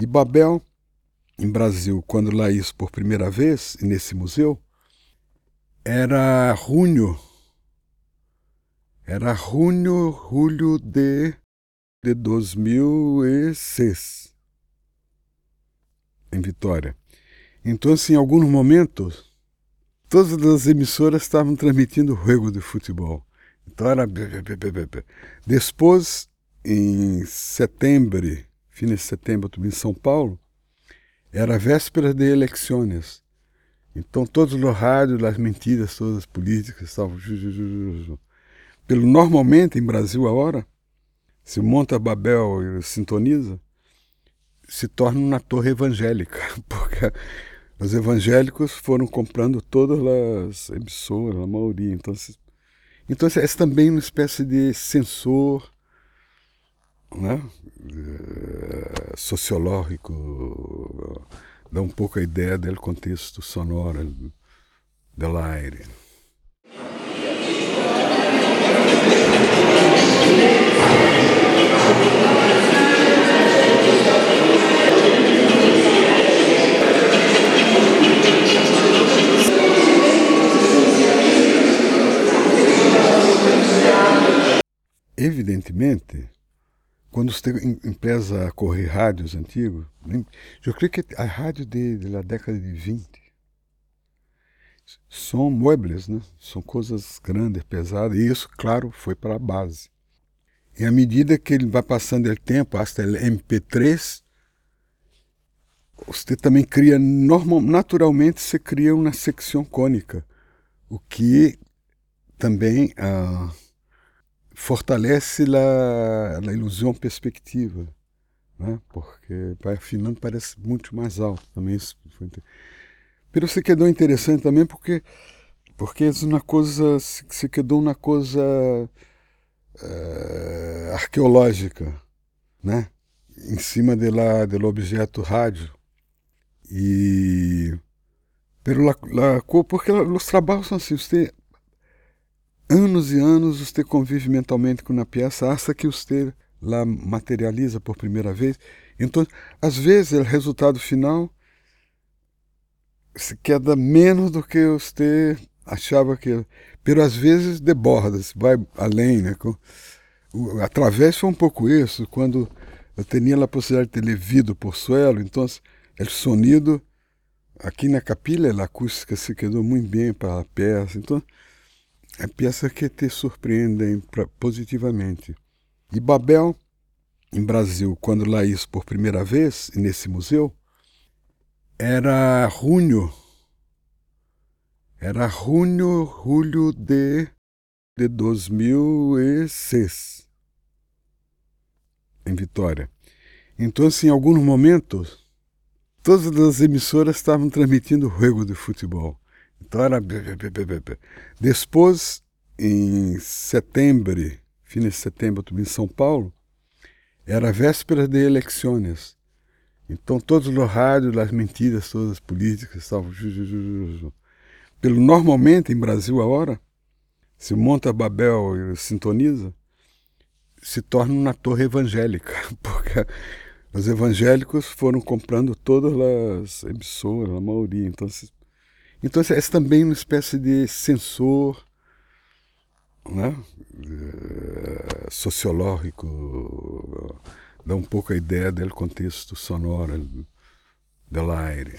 E Babel, em Brasil, quando lá isso por primeira vez, nesse museu, era junho. Era junho, julho de, de 2006, em Vitória. Então, assim, em alguns momentos, todas as emissoras estavam transmitindo o jogo de futebol. Então era. Depois, em setembro, de setembro, em São Paulo, era véspera de eleições. Então todos os rádios, as mentiras todas políticas estavam. Pelo normalmente em Brasil agora, se monta Babel e sintoniza, se torna uma torre evangélica, porque os evangélicos foram comprando todas as emissoras, a maioria. Então, então é também uma espécie de sensor né? Eh, sociológico, dá um pouco a ideia do contexto sonoro do aire. Evidentemente, quando você empresa a correr rádios antigos, eu creio que a rádio de, da década de 20 são muebles, né? são coisas grandes, pesadas, e isso, claro, foi para a base. E à medida que ele vai passando o tempo, até o MP3, você também cria, normal, naturalmente, você cria uma secção cônica, o que também. Uh, fortalece a, a ilusão perspectiva, né? porque vai afinando parece muito mais alto. Também isso foi Pero se quedou interessante também porque porque é uma coisa se quedou uma coisa uh, arqueológica, né? Em cima de lá, do objeto rádio e pero la, la, porque os trabalhos são assim, você anos e anos você convive mentalmente com uma peça hasta que você lá materializa por primeira vez. Então, às vezes, o resultado final se queda menos do que você achava que. Pero às vezes deborda, vai além. Né? Através foi um pouco isso, quando eu tinha a possibilidade de ter levido por suelo, então o sonido aqui na capilha, a acústica se quedou muito bem para a peça. Então, é peça que te surpreendem positivamente. E Babel, em Brasil, quando lá isso por primeira vez, nesse museu, era junho. Era junho, julho de, de 2006, em Vitória. Então, assim, em alguns momentos, todas as emissoras estavam transmitindo jogo de futebol. Então era. Depois, em setembro, fim de setembro, em São Paulo, era véspera de eleições. Então todos os rádios, as mentiras todas políticas estavam. Pelo normalmente em Brasil agora, se monta Babel e sintoniza, se torna uma torre evangélica, porque os evangélicos foram comprando todas as emissoras, a maioria. Então então, é também uma espécie de sensor né? Eh, sociológico, dá um pouco a ideia do contexto sonoro do aire.